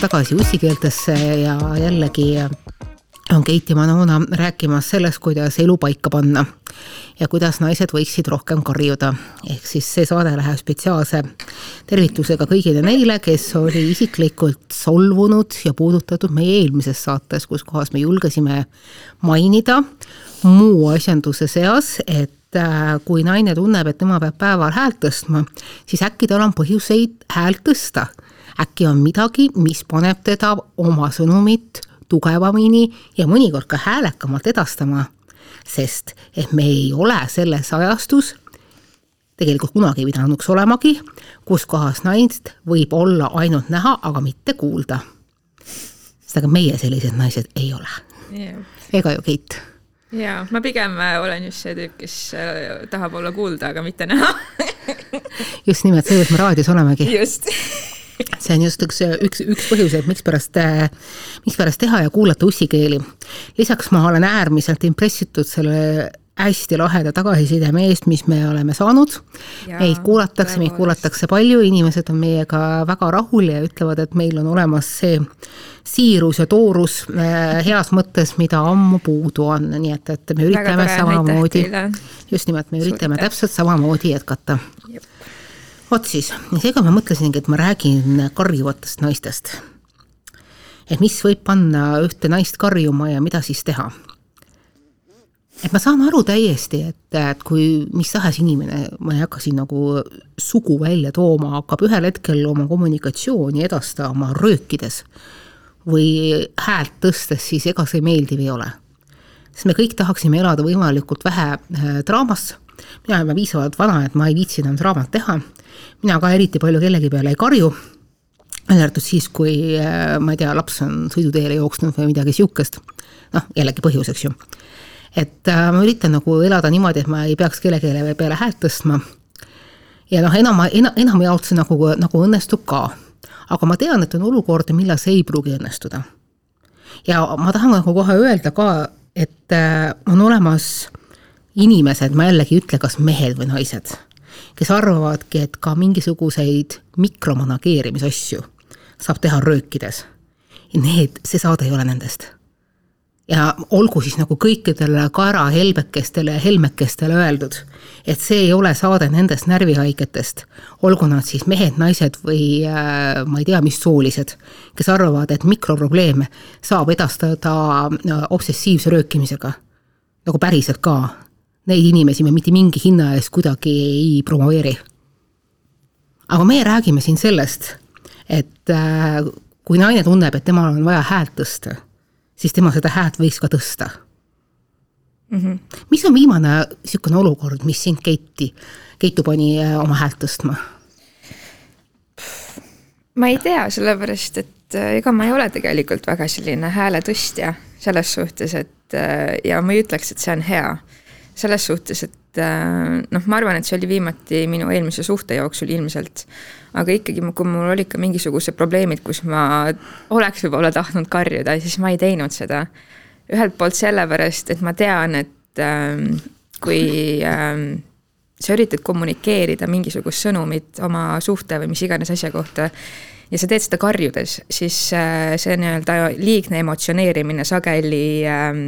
tagasi ussikeeltesse ja jällegi on Keit ja Manona rääkimas sellest, kuidas elu paika panna ja kuidas naised võiksid rohkem karjuda. ehk siis see saade läheb spetsiaalse tervitusega kõigile neile, kes oli isiklikult solvunud ja puudutatud meie eelmises saates, kus kohas me julgesime mainida muu asjanduse seas, et äh, kui naine tunneb, et tema peab päeval häält tõstma, siis äkki tal on põhjuseid häält tõsta. Äkki on midagi, mis paneb teda oma sõnumit tugevamini ja mõnikord ka häälekamalt edastama. sest et me ei ole selles ajastus, tegelikult kunagi ei pidanuks olemagi, kus kohas naist võib olla ainult näha, aga mitte kuulda. sest aga meie sellised naised ei ole yeah.. ega ju Keit jaa, ma pigem äh, olen just see tüüp, kes äh, tahab olla kuulda, aga mitte näha just nimelt, seepärast me raadios olemegi. just see on just üks, üks, üks põhjuseid, mikspärast, äh, mikspärast teha ja kuulata ussikeeli. lisaks ma olen äärmiselt impressitud selle hästi laheda tagasisideme eest, mis me oleme saanud. meid kuulatakse, meid kuulatakse palju, inimesed on meiega väga rahul ja ütlevad, et meil on olemas see siirus ja toorus äh, heas mõttes, mida ammu puudu on, nii et, et me üritame samamoodi, just nimelt, me üritame Suur täpselt samamoodi jätkata. Vot siis, seega ma mõtlesingi, et ma räägin karjuvatest naistest. et mis võib panna ühte naist karjuma ja mida siis teha et ma saan aru täiesti, et, et kui mis tahes inimene, ma ei hakka siin nagu sugu välja tooma, hakkab ühel hetkel oma kommunikatsiooni edastama röökides või häält tõstes, siis ega see meeldiv ei ole. sest me kõik tahaksime elada võimalikult vähe äh, draamas, mina olen piisavalt vana, et ma ei viitsi enam draamat teha, mina ka eriti palju kellegi peale ei karju, välja arvatud siis, kui äh, ma ei tea, laps on sõiduteele jooksnud või midagi sihukest, noh, jällegi põhjuseks ju et äh, ma üritan nagu elada niimoodi, et ma ei peaks kellelegi peale häält tõstma. ja noh, enam, enam, enamjaolt see nagu, nagu õnnestub ka. aga ma tean, et on olukordi, millal see ei pruugi õnnestuda. ja ma tahan nagu kohe öelda ka, et äh, on olemas inimesed, ma jällegi ei ütle, kas mehed või naised, kes arvavadki, et ka mingisuguseid mikromanageerimisasju saab teha röökides. Need, see saade ei ole nendest ja olgu siis nagu kõikidele kaerahelbekestele ja helmekestele öeldud, et see ei ole saade nendest närvihaigetest, olgu nad siis mehed, naised või äh, ma ei tea, mis soolised, kes arvavad, et mikroprobleeme saab edastada äh, obsessiivse röökimisega. nagu päriselt ka. Neid inimesi me mitte mingi hinna eest kuidagi ei promoveeri. aga meie räägime siin sellest, et äh, kui naine tunneb, et temal on vaja häält tõsta siis tema seda häält võiks ka tõsta mm. -hmm. mis on viimane niisugune olukord, mis sind Keiti, Keitu pani äh, oma häält tõstma? ma ei tea, sellepärast et äh, ega ma ei ole tegelikult väga selline hääletõstja selles suhtes, et ja ma ei ütleks, et see on hea. Selles suhtes, et noh, ma arvan, et see oli viimati minu eelmise suhte jooksul ilmselt aga ikkagi, kui mul olid ka mingisugused probleemid, kus ma oleks võib-olla tahtnud karjuda, siis ma ei teinud seda. ühelt poolt sellepärast, et ma tean, et ähm, kui ähm, sa üritad kommunikeerida mingisugust sõnumit oma suhte või mis iganes asja kohta ja sa teed seda karjudes, siis äh, see nii-öelda liigne emotsioneerimine sageli ähm,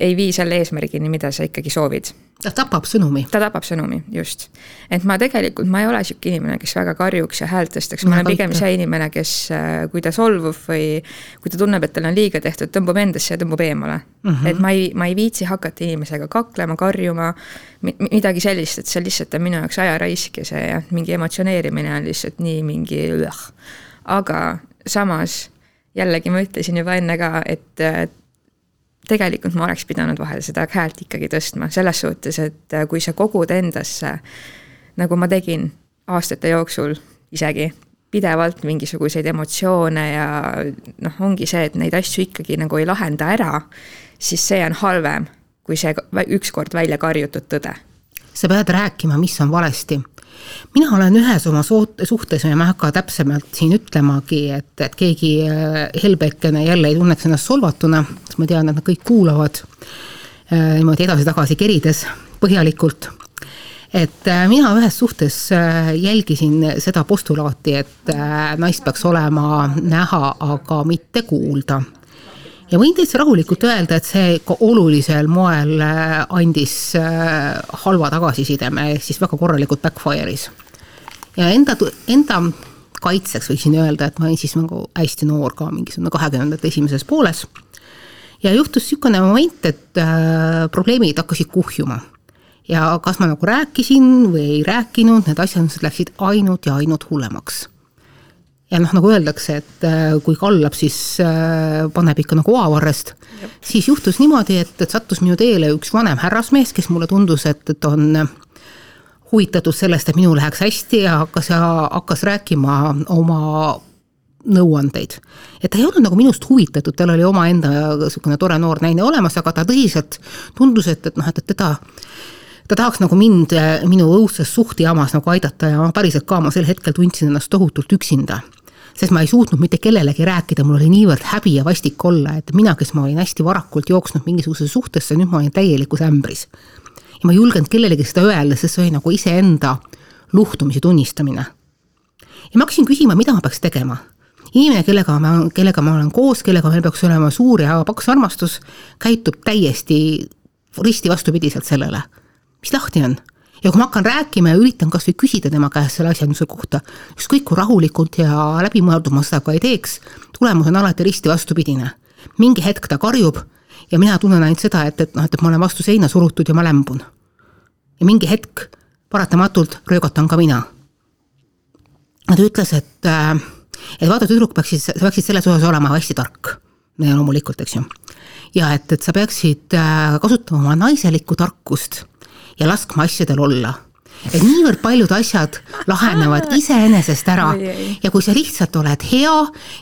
ei vii selle eesmärgini, mida sa ikkagi soovid ta tapab sõnumi. ta tapab sõnumi, just. et ma tegelikult, ma ei ole sihuke inimene, kes väga karjuks ja häält tõstaks, ma olen pigem see inimene, kes, äh, kui ta solvub või kui ta tunneb, et talle on liiga tehtud, tõmbub endasse ja tõmbub eemale mm. -hmm. et ma ei, ma ei viitsi hakata inimesega kaklema, karjuma, midagi sellist, et see lihtsalt on minu jaoks aja raisk ja see jah, mingi emotsioneerimine on lihtsalt nii mingi aga samas jällegi ma ütlesin juba enne ka, et tegelikult ma oleks pidanud vahel seda häält ikkagi tõstma, selles suhtes, et äh, kui sa kogud endasse, nagu ma tegin aastate jooksul isegi, pidevalt mingisuguseid emotsioone ja noh, ongi see, et neid asju ikkagi nagu ei lahenda ära, siis see on halvem kui see ükskord välja karjutud tõde. sa pead rääkima, mis on valesti mina olen ühes oma suhtes ja ma ei hakka täpsemalt siin ütlemagi, et, et keegi äh, helbekene jälle ei tunneks ennast solvatuna, sest ma tean, et nad kõik kuulavad äh, niimoodi edasi-tagasi kerides põhjalikult. et äh, mina ühes suhtes jälgisin seda postulaati, et naist peaks olema näha, aga mitte kuulda ja võin täitsa rahulikult öelda, et see ikka olulisel moel andis halva tagasisideme, ehk siis väga korralikult backfire'is. ja enda, enda kaitseks võiksin öelda, et ma olin siis nagu hästi noor ka, mingisugune kahekümnendate esimeses pooles. ja juhtus niisugune moment, et äh, probleemid hakkasid kuhjuma ja kas ma nagu rääkisin või ei rääkinud, need asjandused läksid ainult ja ainult hullemaks. Ja noh, nagu öeldakse, et äh, kui kallab, siis äh, paneb ikka nagu oavarrest, siis juhtus niimoodi, et, et sattus minu teele üks vanem härrasmees, kes mulle tundus, et, et on huvitatud sellest, et minul läheks hästi ja hakkas, hakkas rääkima oma nõuandeid. et ta ei olnud nagu minust huvitatud, tal oli omaenda niisugune tore noor naine olemas, aga ta tõsiselt tundus, et, et noh, et, et teda ta tahaks nagu mind minu õudses suhtjamas nagu aidata ja päriselt ka ma sel hetkel tundsin ennast tohutult üksinda. Sest ma ei suutnud mitte kellelegi rääkida, mul oli niivõrd häbi ja vastik olla, et mina, kes ma olin hästi varakult jooksnud mingisugusesse suhtesse, nüüd ma olin täielikus ämbris. ja ma ei julgenud kellelegi seda öelda, sest see oli nagu iseenda luhtumise tunnistamine. ja ma hakkasin küsima, mida ma peaks tegema inimene, kellega ma, kellega ma olen koos, kellega meil peaks olema suur ja paks armastus, käitub täiesti risti vastupidiselt sellele mis lahti on? Ja kui ma hakkan rääkima ja üritan kasvõi küsida tema käest selle asjanduse kohta, ükskõik kui rahulikult ja läbimõeldud ma seda ka ei teeks, tulemus on alati risti vastupidine. mingi hetk ta karjub ja mina tunnen ainult seda, et, et noh, et ma olen vastu seina surutud ja ma lämbun. ja mingi hetk paratamatult röögatan ka mina. ta ütles, et, äh, et vaata, tüdruk peaksid, sa peaksid selles osas olema hästi tark. loomulikult, eks ju. ja et, et sa peaksid äh, kasutama oma naiselikku tarkust ja laskma asjadel olla. Et niivõrd paljud asjad lahenevad iseenesest ära. Ja kui sa lihtsalt oled hea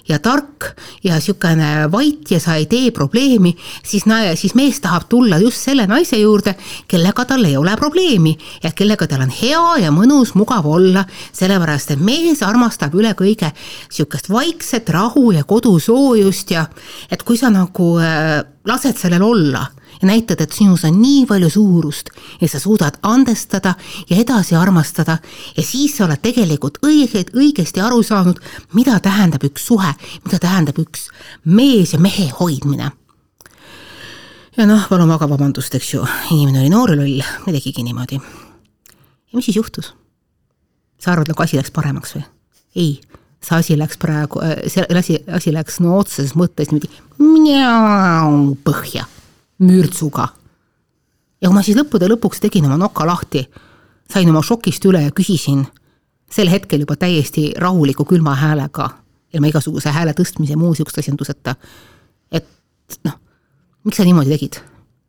ja tark ja niisugune vait ja sa ei tee probleemi, siis, siis mees tahab tulla just selle naise juurde, kellega tal ei ole probleemi ja kellega tal on hea ja mõnus, mugav olla, sellepärast et mees armastab üle kõige niisugust vaikset rahu ja kodusoojust ja et kui sa nagu äh, lased sellel olla ja näitad, et sinus on nii palju suurust ja sa suudad andestada ja edasi armastada ja siis sa oled tegelikult õiget, õigesti aru saanud, mida tähendab üks suhe, mida tähendab üks mees ja mehe hoidmine. ja noh, palun väga vabandust, eks ju, inimene oli noor ja loll, ta tegigi niimoodi. ja mis siis juhtus? sa arvad, nagu asi läks paremaks või? ei see asi läks praegu, see asi, asi läks no otseses mõttes niimoodi põhja mürtsuga. ja kui ma siis lõppude lõpuks tegin oma noka lahti, sain oma šokist üle ja küsisin sel hetkel juba täiesti rahuliku külma häälega, ilma igasuguse hääle tõstmise ja muu sihukeste asjanduseta, et noh, miks sa niimoodi tegid?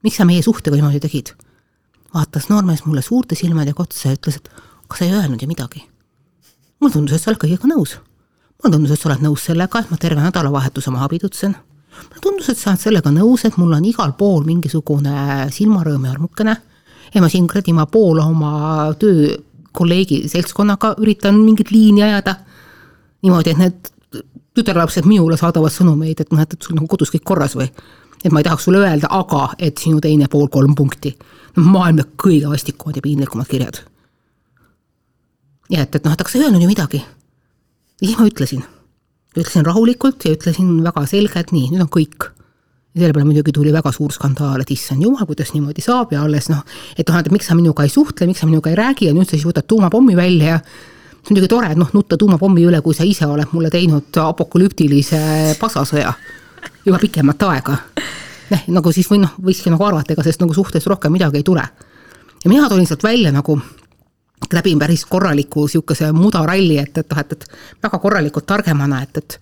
miks sa meie suhtega niimoodi tegid? vaatas noormees mulle suurte silmadega otsa ja ütles, et aga sa ei öelnud ju midagi. mulle tundus, et sa oled kõigega nõus. mulle tundus, et sa oled nõus sellega, et ma terve nädalavahetuse maha pidutsen mulle tundus, et sa oled sellega nõus, et mul on igal pool mingisugune silmarõõm ja armukene ja ma siin kuradi ma poole oma töökolleegi seltskonnaga üritan mingit liini ajada. niimoodi, et need tütarlapsed minule saadavad sõnumeid, et noh, et, et sul nagu kodus kõik korras või. et ma ei tahaks sulle öelda, aga et sinu teine pool kolm punkti. maailma kõige vastikumad ja piinlikumad kirjad. ja et, et noh, et aga sa ei öelnud ju midagi. ja siis ma ütlesin ütlesin rahulikult ja ütlesin väga selgelt, nii, nüüd on kõik. selle peale muidugi tuli väga suur skandaal, et issand jumal, kuidas niimoodi saab ja alles noh, et noh, et miks sa minuga ei suhtle, miks sa minuga ei räägi ja nüüd sa siis võtad tuumapommi välja ja see on muidugi tore, et noh, nutta tuumapommi üle, kui sa ise oled mulle teinud apokalüptilise pasasõja juba pikemat aega. noh, nagu siis või noh, võikski nagu arvata, ega sellest nagu suhtest rohkem midagi ei tule. ja mina tulin sealt välja nagu läbin päris korraliku niisuguse mudaralli, et, et noh, et, et väga korralikult targemana, et, et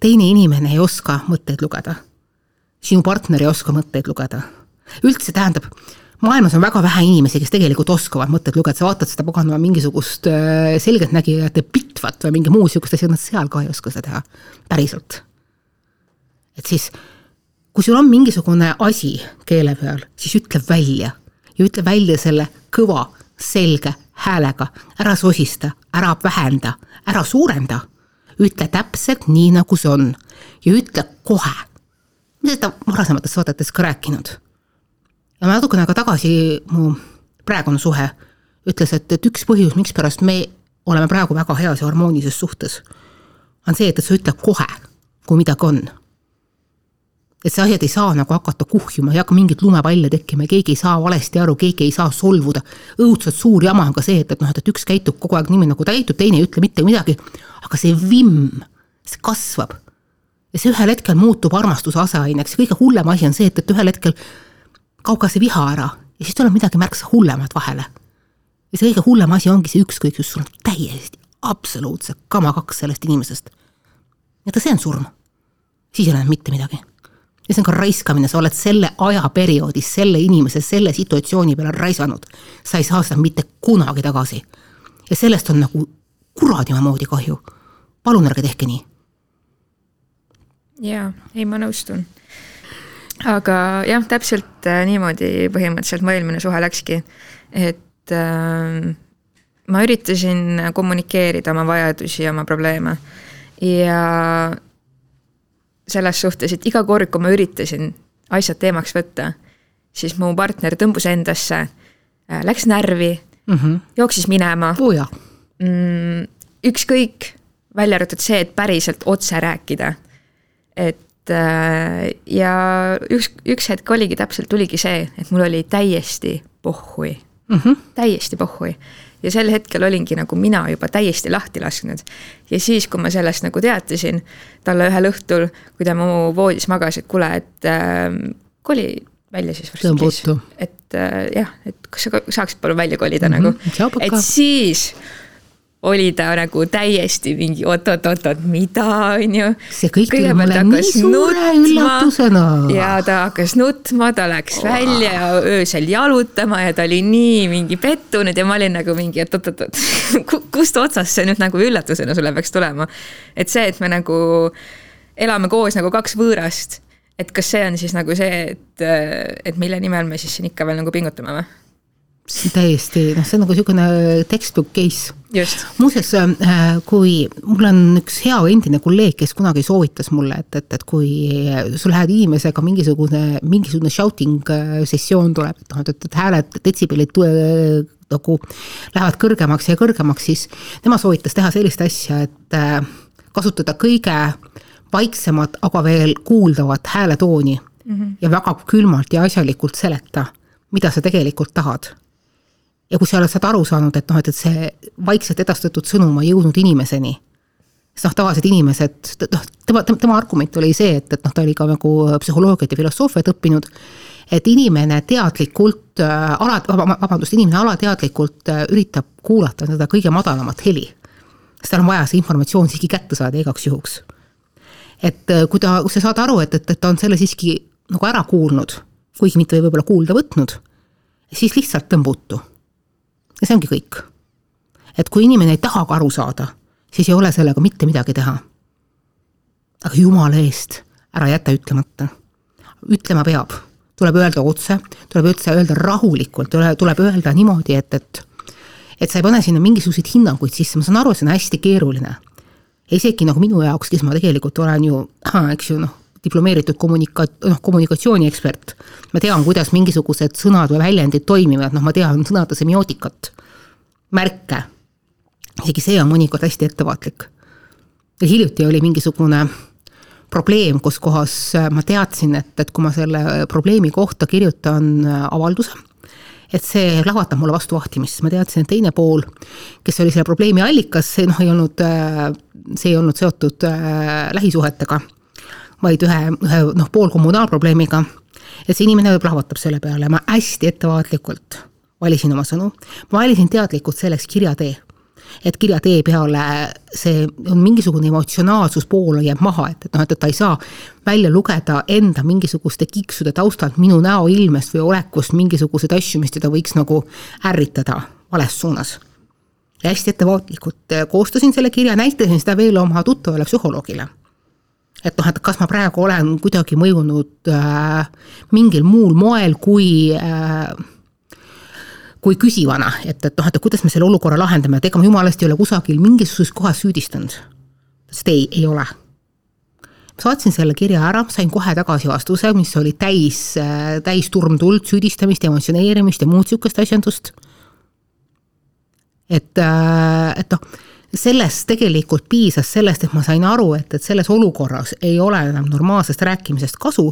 teine inimene ei oska mõtteid lugeda. sinu partner ei oska mõtteid lugeda. üldse tähendab, maailmas on väga vähe inimesi, kes tegelikult oskavad mõtteid lugeda, sa vaatad seda paganama mingisugust äh, selgeltnägijate pitvat või mingi muu niisugust asja, nad seal ka ei oska seda teha, päriselt. et siis, kui sul on mingisugune asi keele peal, siis ütle välja ja ütle välja selle kõva, selge häälega, ära sosista, ära vähenda, ära suurenda. ütle täpselt nii, nagu see on ja ütle kohe. ma olen seda varasemates saadetes ka rääkinud. ja natukene aega tagasi mu praegune suhe ütles, et, et üks põhjus, mikspärast me oleme praegu väga heas ja harmoonilises suhtes, on see, et, et sa ütled kohe, kui midagi on et see asjad ei saa nagu hakata kuhjuma, ei hakka mingit lumepalle tekkima, keegi ei saa valesti aru, keegi ei saa solvuda. õudselt suur jama on ka see, et, et noh, et üks käitub kogu aeg niimoodi nagu käitub, teine ei ütle mitte midagi. aga see vimm, see kasvab. ja see ühel hetkel muutub armastuse aseaineks ja kõige hullem asi on see, et, et ühel hetkel kaob ka see viha ära ja siis tuleb midagi märksa hullemat vahele. ja see kõige hullem asi ongi see ükskõiksus, sul on täiesti absoluutselt kama kaks sellest inimesest. ja ta, see on surm. siis ei ole mitte midagi see on ka raiskamine, sa oled selle ajaperioodis selle inimese selle situatsiooni peale raisanud. sa ei saa seda mitte kunagi tagasi. ja sellest on nagu kuradima moodi kahju. palun ärge tehke nii. jaa, ei ma nõustun. aga jah, täpselt äh, niimoodi põhimõtteliselt mu eelmine suhe läkski, et äh, ma üritasin kommunikeerida oma vajadusi ja oma probleeme ja selles suhtes, et iga kord, kui ma üritasin asjad teemaks võtta, siis mu partner tõmbus endasse, äh, läks närvi mm, -hmm. jooksis minema. Mm, ükskõik, välja arvatud see, et päriselt otse rääkida. et äh, ja üks, üks hetk oligi täpselt, tuligi see, et mul oli täiesti pohhui mm, -hmm. täiesti pohhui ja sel hetkel olingi nagu mina juba täiesti lahti lasknud. ja siis, kui ma sellest nagu teatasin talle ühel õhtul, kui ta mu voodis magas, et kuule, et äh, koli välja siis varsti. et äh, jah, et kas sa saaksid palun välja kolida mm -hmm. nagu, et siis oli ta nagu täiesti mingi oot-oot-oot-oot, mida, on ju. see kõik tuli mulle nii suure üllatusena. ja ta hakkas nutma, ta läks oh. välja ja öösel jalutama ja ta oli nii mingi pettunud ja ma olin nagu mingi, et oot-oot-oot, kust otsast see nüüd nagu üllatusena sulle peaks tulema. et see, et me nagu elame koos nagu kaks võõrast, et kas see on siis nagu see, et, et mille nimel me siis siin ikka veel nagu pingutame või? Täiesti, noh, see on nagu niisugune textbook case. muuseas, äh, kui mul on üks hea endine kolleeg, kes kunagi soovitas mulle, et, et, et kui sul lähed inimesega mingisugune, mingisugune shouting äh, sessioon tuleb, et noh, et, et hääled, detsibellid nagu lähevad kõrgemaks ja kõrgemaks, siis tema soovitas teha sellist asja, et äh, kasutada kõige vaiksemat, aga veel kuuldavat hääletooni mm -hmm. ja väga külmalt ja asjalikult seleta, mida sa tegelikult tahad ja kui sa oled sealt aru saanud, et noh, et, et see vaikselt edastatud sõnum on jõudnud inimeseni, siis noh, tavalised inimesed, noh, tema, tema argument oli see, et, et noh, ta oli ka nagu psühholoogiat ja filosoofiat õppinud, et inimene teadlikult äh,, ala, vabandust, inimene alateadlikult äh, üritab kuulata seda kõige madalamat heli. sest tal on vaja see informatsioon siiski kätte saada igaks juhuks. et äh, kui ta, kui sa saad aru, et, et, et ta on selle siiski nagu ära kuulnud, kuigi mitte võib-olla kuulda võtnud, siis lihtsalt tõmba uttu ja see ongi kõik. et kui inimene ei tahagi aru saada, siis ei ole sellega mitte midagi teha. aga jumala eest, ära jäta ütlemata. ütlema peab, tuleb öelda otse, tuleb üldse öelda rahulikult, tuleb öelda niimoodi, et, et et sa ei pane sinna mingisuguseid hinnanguid sisse, ma saan aru, see on hästi keeruline. isegi nagu minu jaoks, kes ma tegelikult olen ju, eks ju noh, diplomeeritud kommunika-, noh, kommunikatsiooniekspert. ma tean, kuidas mingisugused sõnad või väljendid toimivad, noh, ma tean sõnade semiootikat, märke. isegi see on mõnikord hästi ettevaatlik. ja hiljuti oli mingisugune probleem, kus kohas ma teadsin, et, et kui ma selle probleemi kohta kirjutan avalduse, et see lahvatab mulle vastu vahtimist, ma teadsin, et teine pool, kes oli selle probleemi allikas, see noh, ei olnud, see ei olnud seotud äh, lähisuhetega vaid ühe, ühe noh, poolkommunaalprobleemiga. et see inimene plahvatab selle peale, ma hästi ettevaatlikult valisin oma sõnu, ma valisin teadlikult selleks kirjatee et kirjatee peale see on mingisugune emotsionaalsus pool jääb maha, et, et noh, et, et ta ei saa välja lugeda enda mingisuguste kiksude taustalt minu näoilmest või olekust mingisuguseid asju, mis teda võiks nagu ärritada vales suunas. ja hästi ettevaatlikult koostasin selle kirja, näitasin seda veel oma tuttavale psühholoogile et noh, et kas ma praegu olen kuidagi mõjunud äh, mingil muul moel kui äh, kui küsivana, et, et noh, et kuidas me selle olukorra lahendame, et ega ma jumalast ei ole kusagil mingisuguses kohas süüdistanud. sest ei, ei ole. saatsin selle kirja ära, sain kohe tagasi vastuse, mis oli täis, äh, täis turmtuld, süüdistamist, emotsioneerimist ja muud sihukest asjandust. et, äh, et noh, sellest tegelikult piisas sellest, et ma sain aru, et, et selles olukorras ei ole enam normaalsest rääkimisest kasu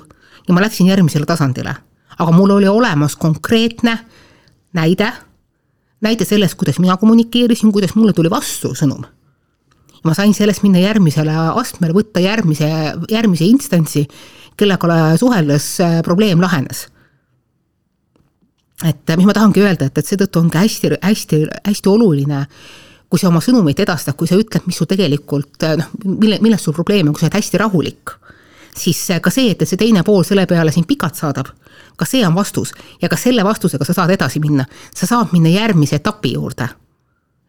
ja ma läksin järgmisele tasandile. aga mul oli olemas konkreetne näide, näide sellest, kuidas mina kommunikeerisin, kuidas mulle tuli vastu sõnum. ma sain sellest minna järgmisele astmele, võtta järgmise, järgmise instantsi, kellega suheldes äh, probleem lahenes et mis ma tahangi öelda, et, et seetõttu ongi hästi, hästi, hästi oluline kui sa oma sõnumeid edastad, kui sa ütled, mis sul tegelikult noh, mille, milles sul probleem on, kui sa oled hästi rahulik, siis ka see, et see teine pool selle peale sind pikalt saadab, ka see on vastus. Ja ka selle vastusega sa saad edasi minna, sa saad minna järgmise etapi juurde.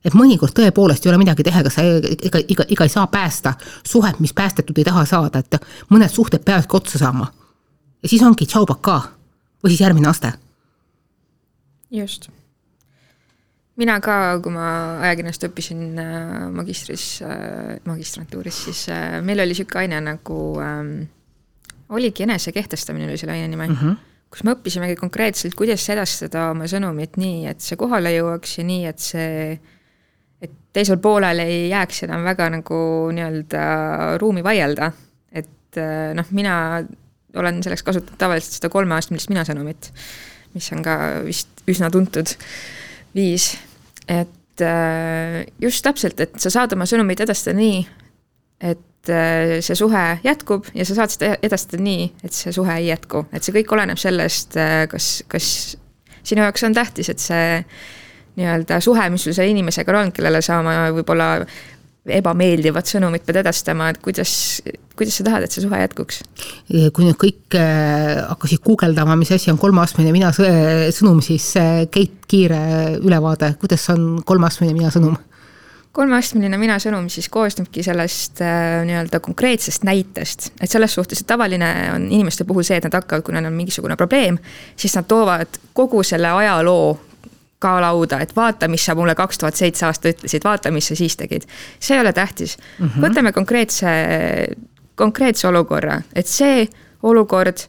Et mõnikord tõepoolest ei ole midagi teha, ega sa ega, ega, ega ei saa päästa suhet, mis päästetud ei taha saada, et mõned suhted peavadki otsa saama. ja siis ongi tšau, pakaa või siis järgmine aste. Just. Mina ka, kui ma ajakirjandust õppisin äh, magistris, äh, magistrantuuris, siis äh, meil oli niisugune aine nagu ähm,, oligi enesekehtestamine oli selle aine nimi mm. -hmm kus me õppisimegi konkreetselt, kuidas edastada oma sõnumit nii, et see kohale jõuaks ja nii, et see, et teisel poolel ei jääks enam väga nagu nii-öelda ruumi vaielda. et noh, mina olen selleks kasutanud tavaliselt seda kolmeastmelist mina-sõnumit mis on ka vist üsna tuntud viis, et äh, just täpselt, et sa saad oma sõnumeid edastada nii, et äh, see suhe jätkub ja sa saad seda edastada nii, et see suhe ei jätku, et see kõik oleneb sellest, äh, kas, kas sinu jaoks on tähtis, et see nii-öelda suhe, mis sul selle inimesega on, kellele sa oma võib-olla ebameeldivat sõnumit pead edastama, et kuidas, kuidas sa tahad, et see suhe jätkuks? kui nüüd kõik äh, hakkasid guugeldama, mis asi on kolmeastmeline mina sõnum, siis äh, Keit, kiire ülevaade, kuidas on kolmeastmeline mina sõnum? kolmeastmeline mina sõnum siis koosnebki sellest äh, nii-öelda konkreetsest näitest, et selles suhtes, et tavaline on inimeste puhul see, et nad hakkavad, kui neil on mingisugune probleem, siis nad toovad kogu selle ajaloo ka lauda, et vaata, mis sa mulle kaks tuhat seitse aasta ütlesid, vaata, mis sa siis tegid. see ei ole tähtis mm. -hmm. võtame konkreetse, konkreetse olukorra, et see olukord,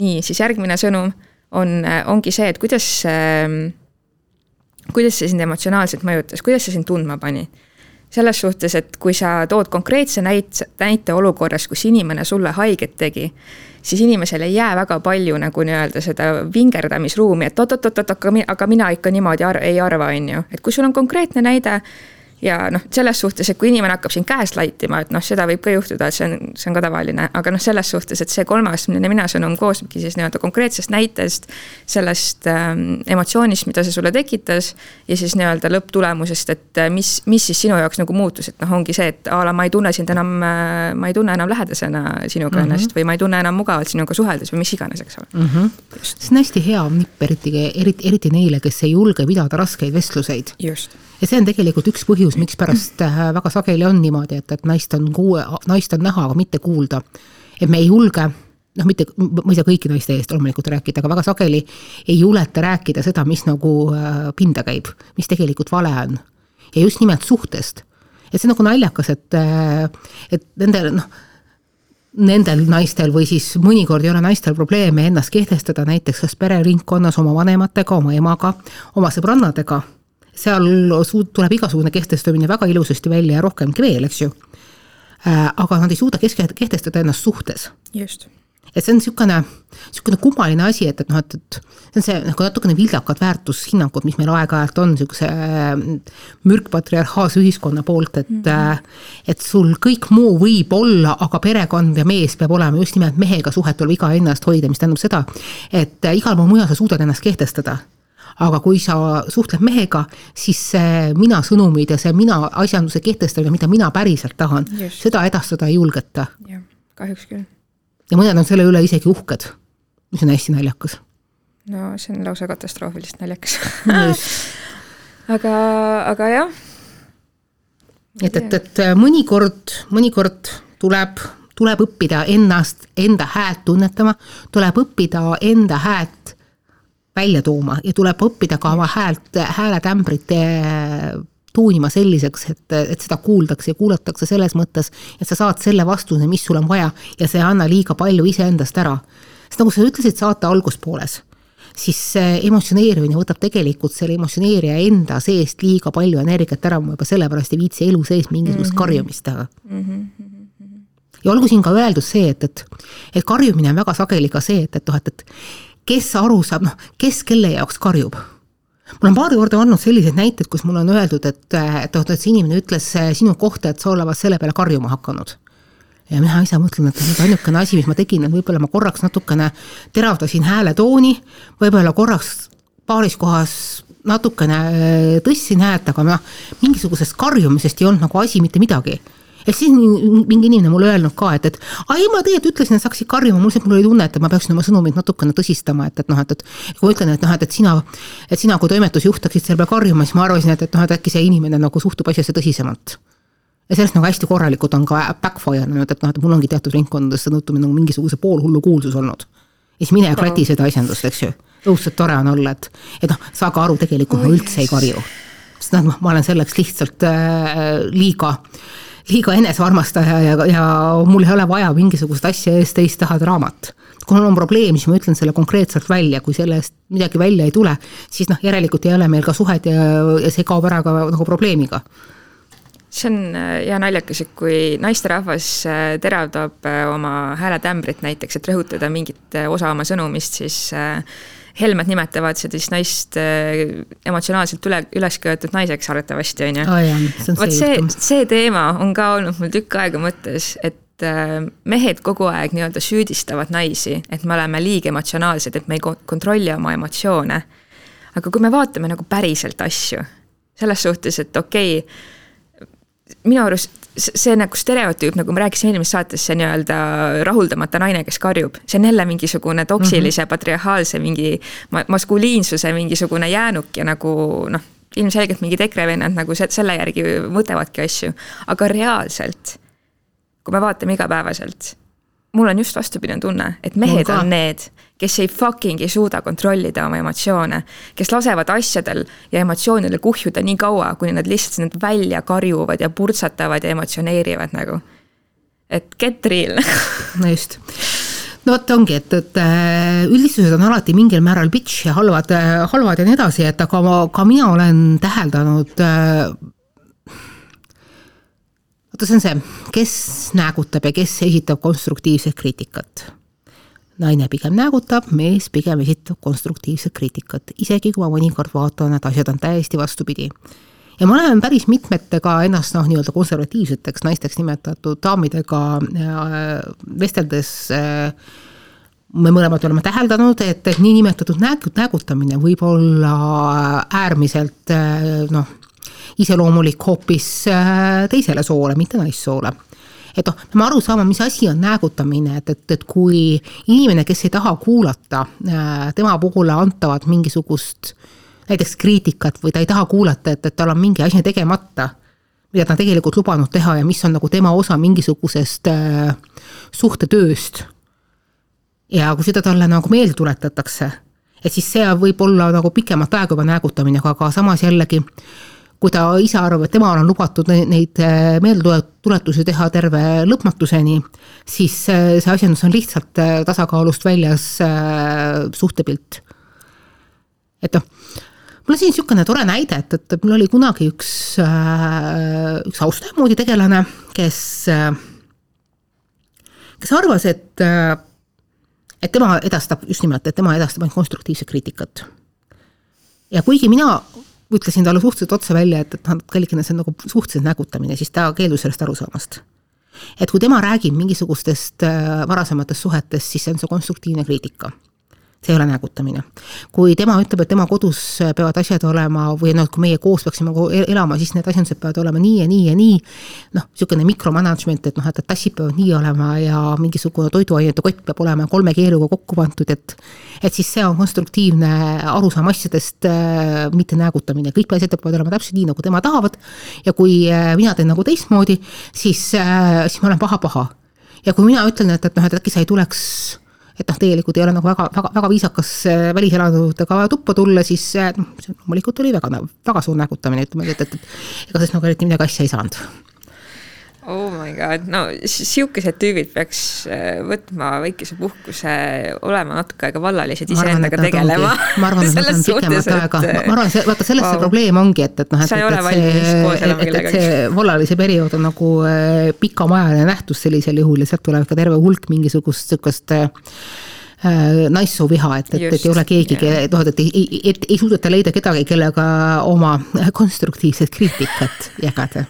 nii, siis järgmine sõnum on, ongi see, et kuidas, kuidas see sind emotsionaalselt mõjutas, kuidas see sind tundma pani selles suhtes, et kui sa tood konkreetse näite, näite olukorras, kus inimene sulle haiget tegi, siis inimesel ei jää väga palju nagu nii-öelda seda vingerdamisruumi, et oot-oot-oot, aga, mina ikka niimoodi ar ei arva, on ju. et kui sul on konkreetne näide ja noh, selles suhtes, et kui inimene hakkab sind käest laitima, et noh, seda võib ka juhtuda, et see on, see on ka tavaline, aga noh, selles suhtes, et see kolmeastmeline mina-sõnum koosnebki siis nii-öelda konkreetsest näitest, sellest ähm, emotsioonist, mida see sulle tekitas. ja siis nii-öelda lõpptulemusest, et äh, mis, mis siis sinu jaoks nagu muutus, et noh, ongi see, et a la ma ei tunne sind enam, äh, ma ei tunne enam lähedasena sinuga mm -hmm. ennast või ma ei tunne enam mugavalt sinuga suheldes või mis iganes, eks ole mm. -hmm. see on hästi hea nipp, eriti, eriti, eriti neile, kes ei julge pidada raskeid vestluseid. just ja see on tegelikult üks põhjus, mikspärast äh, väga sageli on niimoodi, et, et naist on kuue, naist on näha, aga mitte kuulda. et me ei julge noh, mitte, ma ei saa kõiki naiste eest loomulikult rääkida, aga väga sageli ei juleta rääkida seda, mis nagu äh, pinda käib, mis tegelikult vale on. ja just nimelt suhtest. et see on nagu naljakas, et, äh, et nendel noh, nendel naistel või siis mõnikord ei ole naistel probleeme ennast kehtestada näiteks kas pereringkonnas oma vanematega, oma emaga, oma sõbrannadega seal tuleb igasugune kehtestamine väga ilusasti välja ja rohkemgi veel, eks ju. Äh, aga nad ei suuda kesk-, kehtestada ennast suhtes. just et see on niisugune, niisugune kummaline asi, et, et noh, et, et see on see nagu natukene vildakad väärtushinnangud, mis meil aeg-ajalt on niisuguse äh, mürkpatriarhaalse ühiskonna poolt, et mm -hmm. et sul kõik muu võib olla, aga perekond ja mees peab olema just nimelt mehega suhetul iga ennast hoida, mis tähendab seda, et igal pool mujal sa suudad ennast kehtestada aga kui sa suhtled mehega, siis see mina sõnumid ja see mina asjanduse kehtestamine, mida mina päriselt tahan, seda edastada ei julgeta. jah, kahjuks küll. ja mõned on selle üle isegi uhked, mis on hästi naljakas. no see on lausa katastroofiliselt naljakas aga, aga jah. et, et, et mõnikord, mõnikord tuleb tuleb õppida ennast, enda häält tunnetama, tuleb õppida enda häält välja tooma ja tuleb õppida ka oma häält, hääletämbrit tuunima selliseks, et, et seda kuuldakse ja kuulatakse selles mõttes, et sa saad selle vastuse, mis sul on vaja ja see ei anna liiga palju iseendast ära. sest nagu sa ütlesid saate alguspooles, siis see emotsioneerimine võtab tegelikult selle emotsioneerija enda seest liiga palju energiat ära, ma juba sellepärast ei viitsi elu sees mingisugust mm -hmm. karjumist teha mm. -hmm. ja olgu siin ka öeldud see, et, et, et karjumine on väga sageli ka see, et, et noh, et, et kes aru saab, noh, kes kelle jaoks karjub. Mul on paar korda olnud selliseid näiteid, kus mulle on öeldud, et, et, et, et see inimene ütles sinu kohta, et sa olevat selle peale karjuma hakanud. Ja mina ise mõtlen, et see ainukene asi, mis ma tegin, et võib-olla ma korraks natukene teravdasin hääletooni, võib-olla korraks paaris kohas natukene äh, tõstsin häält, aga noh, mingisugusest karjumisest ei olnud nagu asi mitte midagi ehk siis mingi inimene mulle öelnud ka, et, et aa ei, ma tegelikult ütlesin, et sa hakkasid karjuma, mul lihtsalt, mul oli tunne, et ma peaksin oma sõnumit natukene tõsistama, et, et noh, et, et kui ma ütlen, et noh, et, et sina, et sina kui toimetusjuht hakkasid selle peale karjuma, siis ma arvasin, et, et noh, et äkki see inimene nagu suhtub asjasse tõsisemalt ja sellest nagu hästi korralikult on ka backfire inud, et noh, et mul ongi teatud ringkondades seetõttu nagu mingisuguse poolhullu kuulsus olnud. ja siis mine ja klati seda asjandust, eks ju. õudselt tore on olla, et, et noh, saage aru, tegelikult ma üldse ei karju. sest noh, ma olen selleks lihtsalt äh, liiga liiga enesearmastaja ja, ja mul ei ole vaja mingisugust asja eest teist taha draamat. kui mul on probleem, siis ma ütlen selle konkreetselt välja, kui selle eest midagi välja ei tule, siis noh, järelikult ei ole meil ka suhet ja, ja see kaob ära ka nagu probleemiga see on äh, hea naljakas, et kui naisterahvas äh, teravdab äh, oma hääletämbrit näiteks, et rõhutada mingit osa oma sõnumist, siis Helmed nimetavad seda siis naist emotsionaalselt üle, üles köetud naiseks arvatavasti, on ju. vot see, see teema on ka olnud mul tükk aega mõttes, et mehed kogu aeg nii-öelda süüdistavad naisi, et me oleme liiga emotsionaalsed, et me ei kontrolli oma emotsioone. aga kui me vaatame nagu päriselt asju, selles suhtes, et okei okay,, minu arust see nagu stereotüüp, nagu ma rääkisin eelmises saates, see nii-öelda rahuldamata naine, kes karjub, see on jälle mingisugune toksilise mm -hmm. patriarhaalse mingi maskuliinsuse mingisugune jäänuk ja nagu noh, ilmselgelt mingid EKRE vennad nagu selle järgi mõtlevadki asju, aga reaalselt, kui me vaatame igapäevaselt, mul on just vastupidine tunne, et mehed on need kes ei fucking ei suuda kontrollida oma emotsioone, kes lasevad asjadel ja emotsioonidel kuhjuda nii kaua, kuni nad lihtsalt need välja karjuvad ja purtsatavad ja emotsioneerivad nagu. et get real. No just. No vot ongi, et, et äh, üldistused on alati mingil määral bitch ja halvad, äh, halvad ja nii edasi, et aga ma, ka mina olen täheldanud äh, see on see, kes näägutab ja kes esitab konstruktiivset kriitikat naine pigem näägutab, mees pigem esitab konstruktiivset kriitikat, isegi kui ma mõnikord vaatan, et asjad on täiesti vastupidi. ja ma olen päris mitmetega ennast noh, nii-öelda konservatiivseteks naisteks nimetatud daamidega äh, vesteldes äh, me mõlemad oleme täheldanud, et, et niinimetatud nääg-, näägutamine võib olla äärmiselt äh, noh, iseloomulik hoopis teisele soole, mitte naissoole et noh, peame aru saama, mis asi on näägutamine, et, et, et kui inimene, kes ei taha kuulata äh, tema poole antavat mingisugust näiteks kriitikat või ta ei taha kuulata, et, et tal on mingi asi tegemata, mida ta on tegelikult lubanud teha ja mis on nagu tema osa mingisugusest äh, suhtetööst. ja kui seda talle nagu meelde tuletatakse, et siis see võib olla nagu pikemat aega juba näägutamine, aga, aga samas jällegi kui ta ise arvab, et temal on lubatud neid äh, meeldetuletusi teha terve lõpmatuseni, siis äh, see asjandus on lihtsalt äh, tasakaalust väljas suhtepilt. et noh, mul on siin niisugune tore näide, et, et mul oli kunagi üks, üks austaja moodi tegelane, kes, kes arvas, et, et tema edastab, just nimelt, et tema edastab ainult konstruktiivset kriitikat. ja kuigi mina ütlesin talle suhteliselt otse välja, et, et noh, kallikene, see on nagu suhteliselt nägutamine, siis ta keeldus sellest aru saamast. et kui tema räägib mingisugustest äh, varasematest suhetest, siis see on see konstruktiivne kriitika see ei ole näägutamine. kui tema ütleb, et tema kodus peavad asjad olema või noh, kui meie koos peaksime elama, siis need asjandused peavad olema nii ja nii ja nii. noh, niisugune mikromanagement, et noh, et tassid peavad nii olema ja mingisugune toiduainete kott peab olema kolme keeluga kokku pandud, et. et siis see on konstruktiivne arusaam asjadest, äh, mitte näägutamine, kõik asjad peavad olema täpselt nii, nagu tema tahavad. ja kui äh, mina teen nagu teistmoodi, siis, äh, siis ma olen paha-paha. ja kui mina ütlen, et, et noh, et äkki sa ei tuleks et noh, tegelikult ei ole nagu väga, väga, väga viisakas äh, väliselanutega tuppa tulla, siis äh, noh, see loomulikult oli väga, väga suur nägutamine, ütleme, et, et ega sellest nagu eriti midagi asja ei saanud oh my god, no sihukesed tüübid peaks äh, võtma väikese puhkuse, olema natuke aega vallalised, iseendaga tegelema. ma arvan, et nad on pikemat aega, ma arvan, see, vaata selles wow. see probleem ongi, et, et noh, et, et, see, et, et see vallalise periood on nagu äh, pikamajaline nähtus sellisel juhul ja sealt tuleb ka terve hulk mingisugust sihukest äh, naissuviha, et, et, et ei ole keegi, noh, et ei, ei, et ei suudeta leida kedagi, kellega oma konstruktiivset kriitikat jagada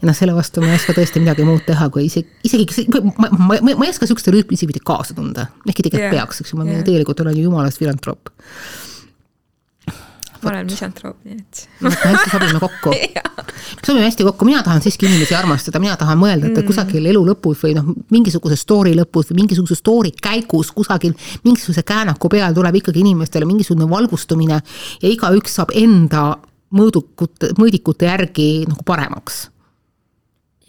ja noh, selle vastu ma ei oska tõesti midagi muud teha, kui isegi, isegi ma, ma, ma, ma ei oska sihukeste rüütmisipidi kaasa tunda, ehkki tegelikult yeah. peaks, eks ju, ma yeah. tegelikult olen ju jumalast filantroop. ma olen misantroop, nii et. me hästi sobime kokku me sobime hästi kokku, mina tahan siiski inimesi armastada, mina tahan mõelda, et mm. kusagil elu lõpus või noh, mingisuguse story lõpus või mingisuguse story käigus kusagil mingisuguse käänaku peal tuleb ikkagi inimestele mingisugune valgustumine ja igaüks saab enda mõõdukute, mõõdikute järgi nagu paremaks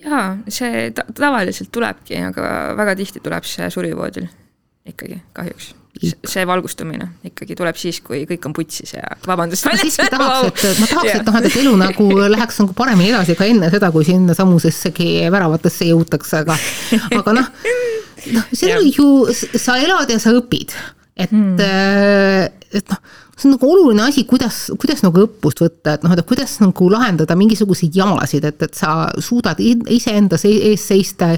jaa, see ta tavaliselt tulebki, aga väga tihti tuleb see surivoodil ikkagi kahjuks. see valgustumine ikkagi tuleb siis, kui kõik on putsis ja vabandust. ma siiski tahaks, et ma tahaks, et noh, et elu nagu läheks nagu paremini edasi ka enne seda, kui sinna samusessegi väravatesse jõutakse, aga, aga noh, noh, see on ju, sa elad ja sa õpid, et hmm., et noh see on nagu oluline asi, kuidas, kuidas nagu õppust võtta, et noh, et kuidas nagu lahendada mingisuguseid jamasid, et, et sa suudad iseenda ees seista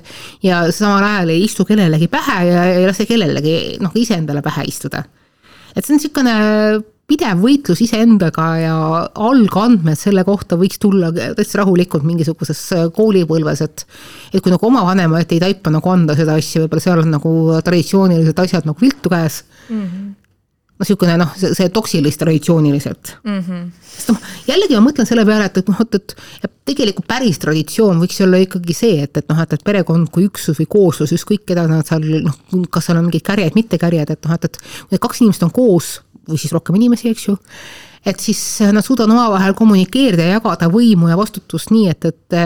ja samal ajal ei istu kellelegi pähe ja ei lase kellelegi noh, iseendale pähe istuda. et see on niisugune pidev võitlus iseendaga ja algandmed selle kohta võiks tulla täitsa rahulikult mingisuguses koolipõlves, et et kui nagu oma vanema ette ei taipa nagu anda seda asja, võib-olla seal on nagu traditsioonilised asjad nagu viltu käes mm. -hmm no niisugune noh, see, see toksilis traditsiooniliselt mm. -hmm. sest noh, jällegi ma mõtlen selle peale, et, et noh, et, et tegelikult päris traditsioon võiks olla ikkagi see, et, et noh, et, et perekond kui üksus või kooslus, ükskõik keda nad seal noh, kas seal on mingid kärjed, mitte kärjed, et noh, et, et kui need kaks inimest on koos või siis rohkem inimesi, eks ju, et siis nad suudavad omavahel kommunikeerida ja jagada võimu ja vastutust nii, et, et,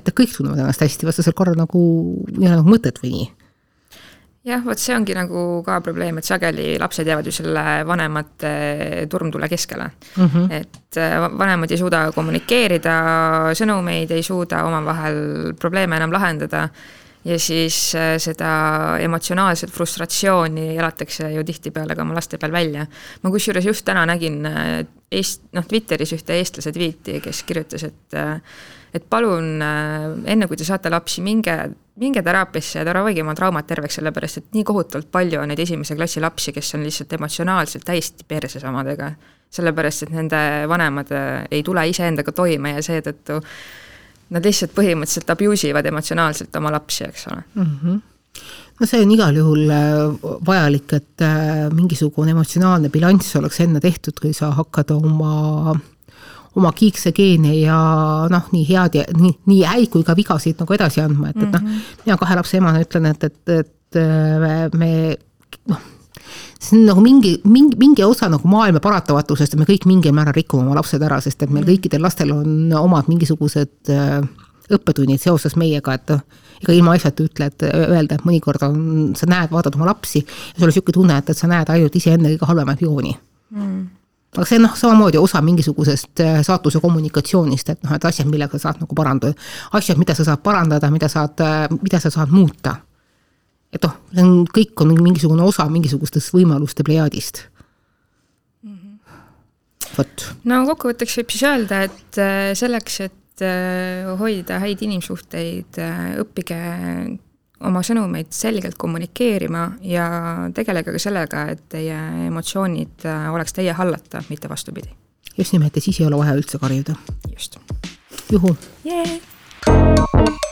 et kõik tunnevad ennast hästi, vastasel korral nagu ei ole nagu mõtet või nii jah, vot see ongi nagu ka probleem, et sageli lapsed jäävad ju selle vanemate turmtule keskele mm. -hmm. et äh, vanemad ei suuda kommunikeerida, sõnumeid ei suuda omavahel probleeme enam lahendada ja siis äh, seda emotsionaalset frustratsiooni elatakse ju tihtipeale ka oma laste peal välja. ma kusjuures just täna nägin äh, Eest-, noh Twitteris ühte eestlase tweet'i, kes kirjutas, et et palun enne, kui te saate lapsi, minge minge teraapiasse ja ravige oma traumad terveks, sellepärast et nii kohutavalt palju on neid esimese klassi lapsi, kes on lihtsalt emotsionaalselt täiesti perses omadega. sellepärast, et nende vanemad äh, ei tule iseendaga toime ja seetõttu nad lihtsalt põhimõtteliselt abuse ivad emotsionaalselt oma lapsi, eks ole mm. -hmm no see on igal juhul äh, vajalik, et äh, mingisugune emotsionaalne bilanss oleks enne tehtud, kui sa hakkad oma oma kiikse geene ja noh, nii head ja nii, nii häid kui ka vigasid nagu edasi andma, et, et noh, mhm. mina kahe lapse emana ütlen, et, et, et äh, me noh, see on nagu mingi, mingi, mingi osa nagu maailma paratamatusest, et me kõik mingil määral rikume oma lapsed ära, sest et meil mhm. kõikidel lastel on omad mingisugused äh, õppetunnid seoses meiega, et noh, ega ilma asjata ütle, et öelda, et mõnikord on, sa näed, vaatad oma lapsi ja sul on niisugune tunne, et, et sa näed ainult iseenda kõige halvemat jooni mm aga see on noh, samamoodi osa mingisugusest äh, saatuse kommunikatsioonist, et noh, et asjad, millega sa saad nagu parandada, asjad, mida sa saad parandada, mida saad, äh, mida sa saad muuta. Et noh, see on, kõik on mingisugune osa mingisugustest võimaluste plejaadist vot. no kokkuvõtteks võib siis öelda, et äh, selleks, et hoida häid inimsuhteid, õppige oma sõnumeid selgelt kommunikeerima ja tegelege ka sellega, et teie emotsioonid äh, oleks teie hallata, mitte vastupidi. just nimelt ja siis ei ole vaja üldse karjuda. just. juhu yeah..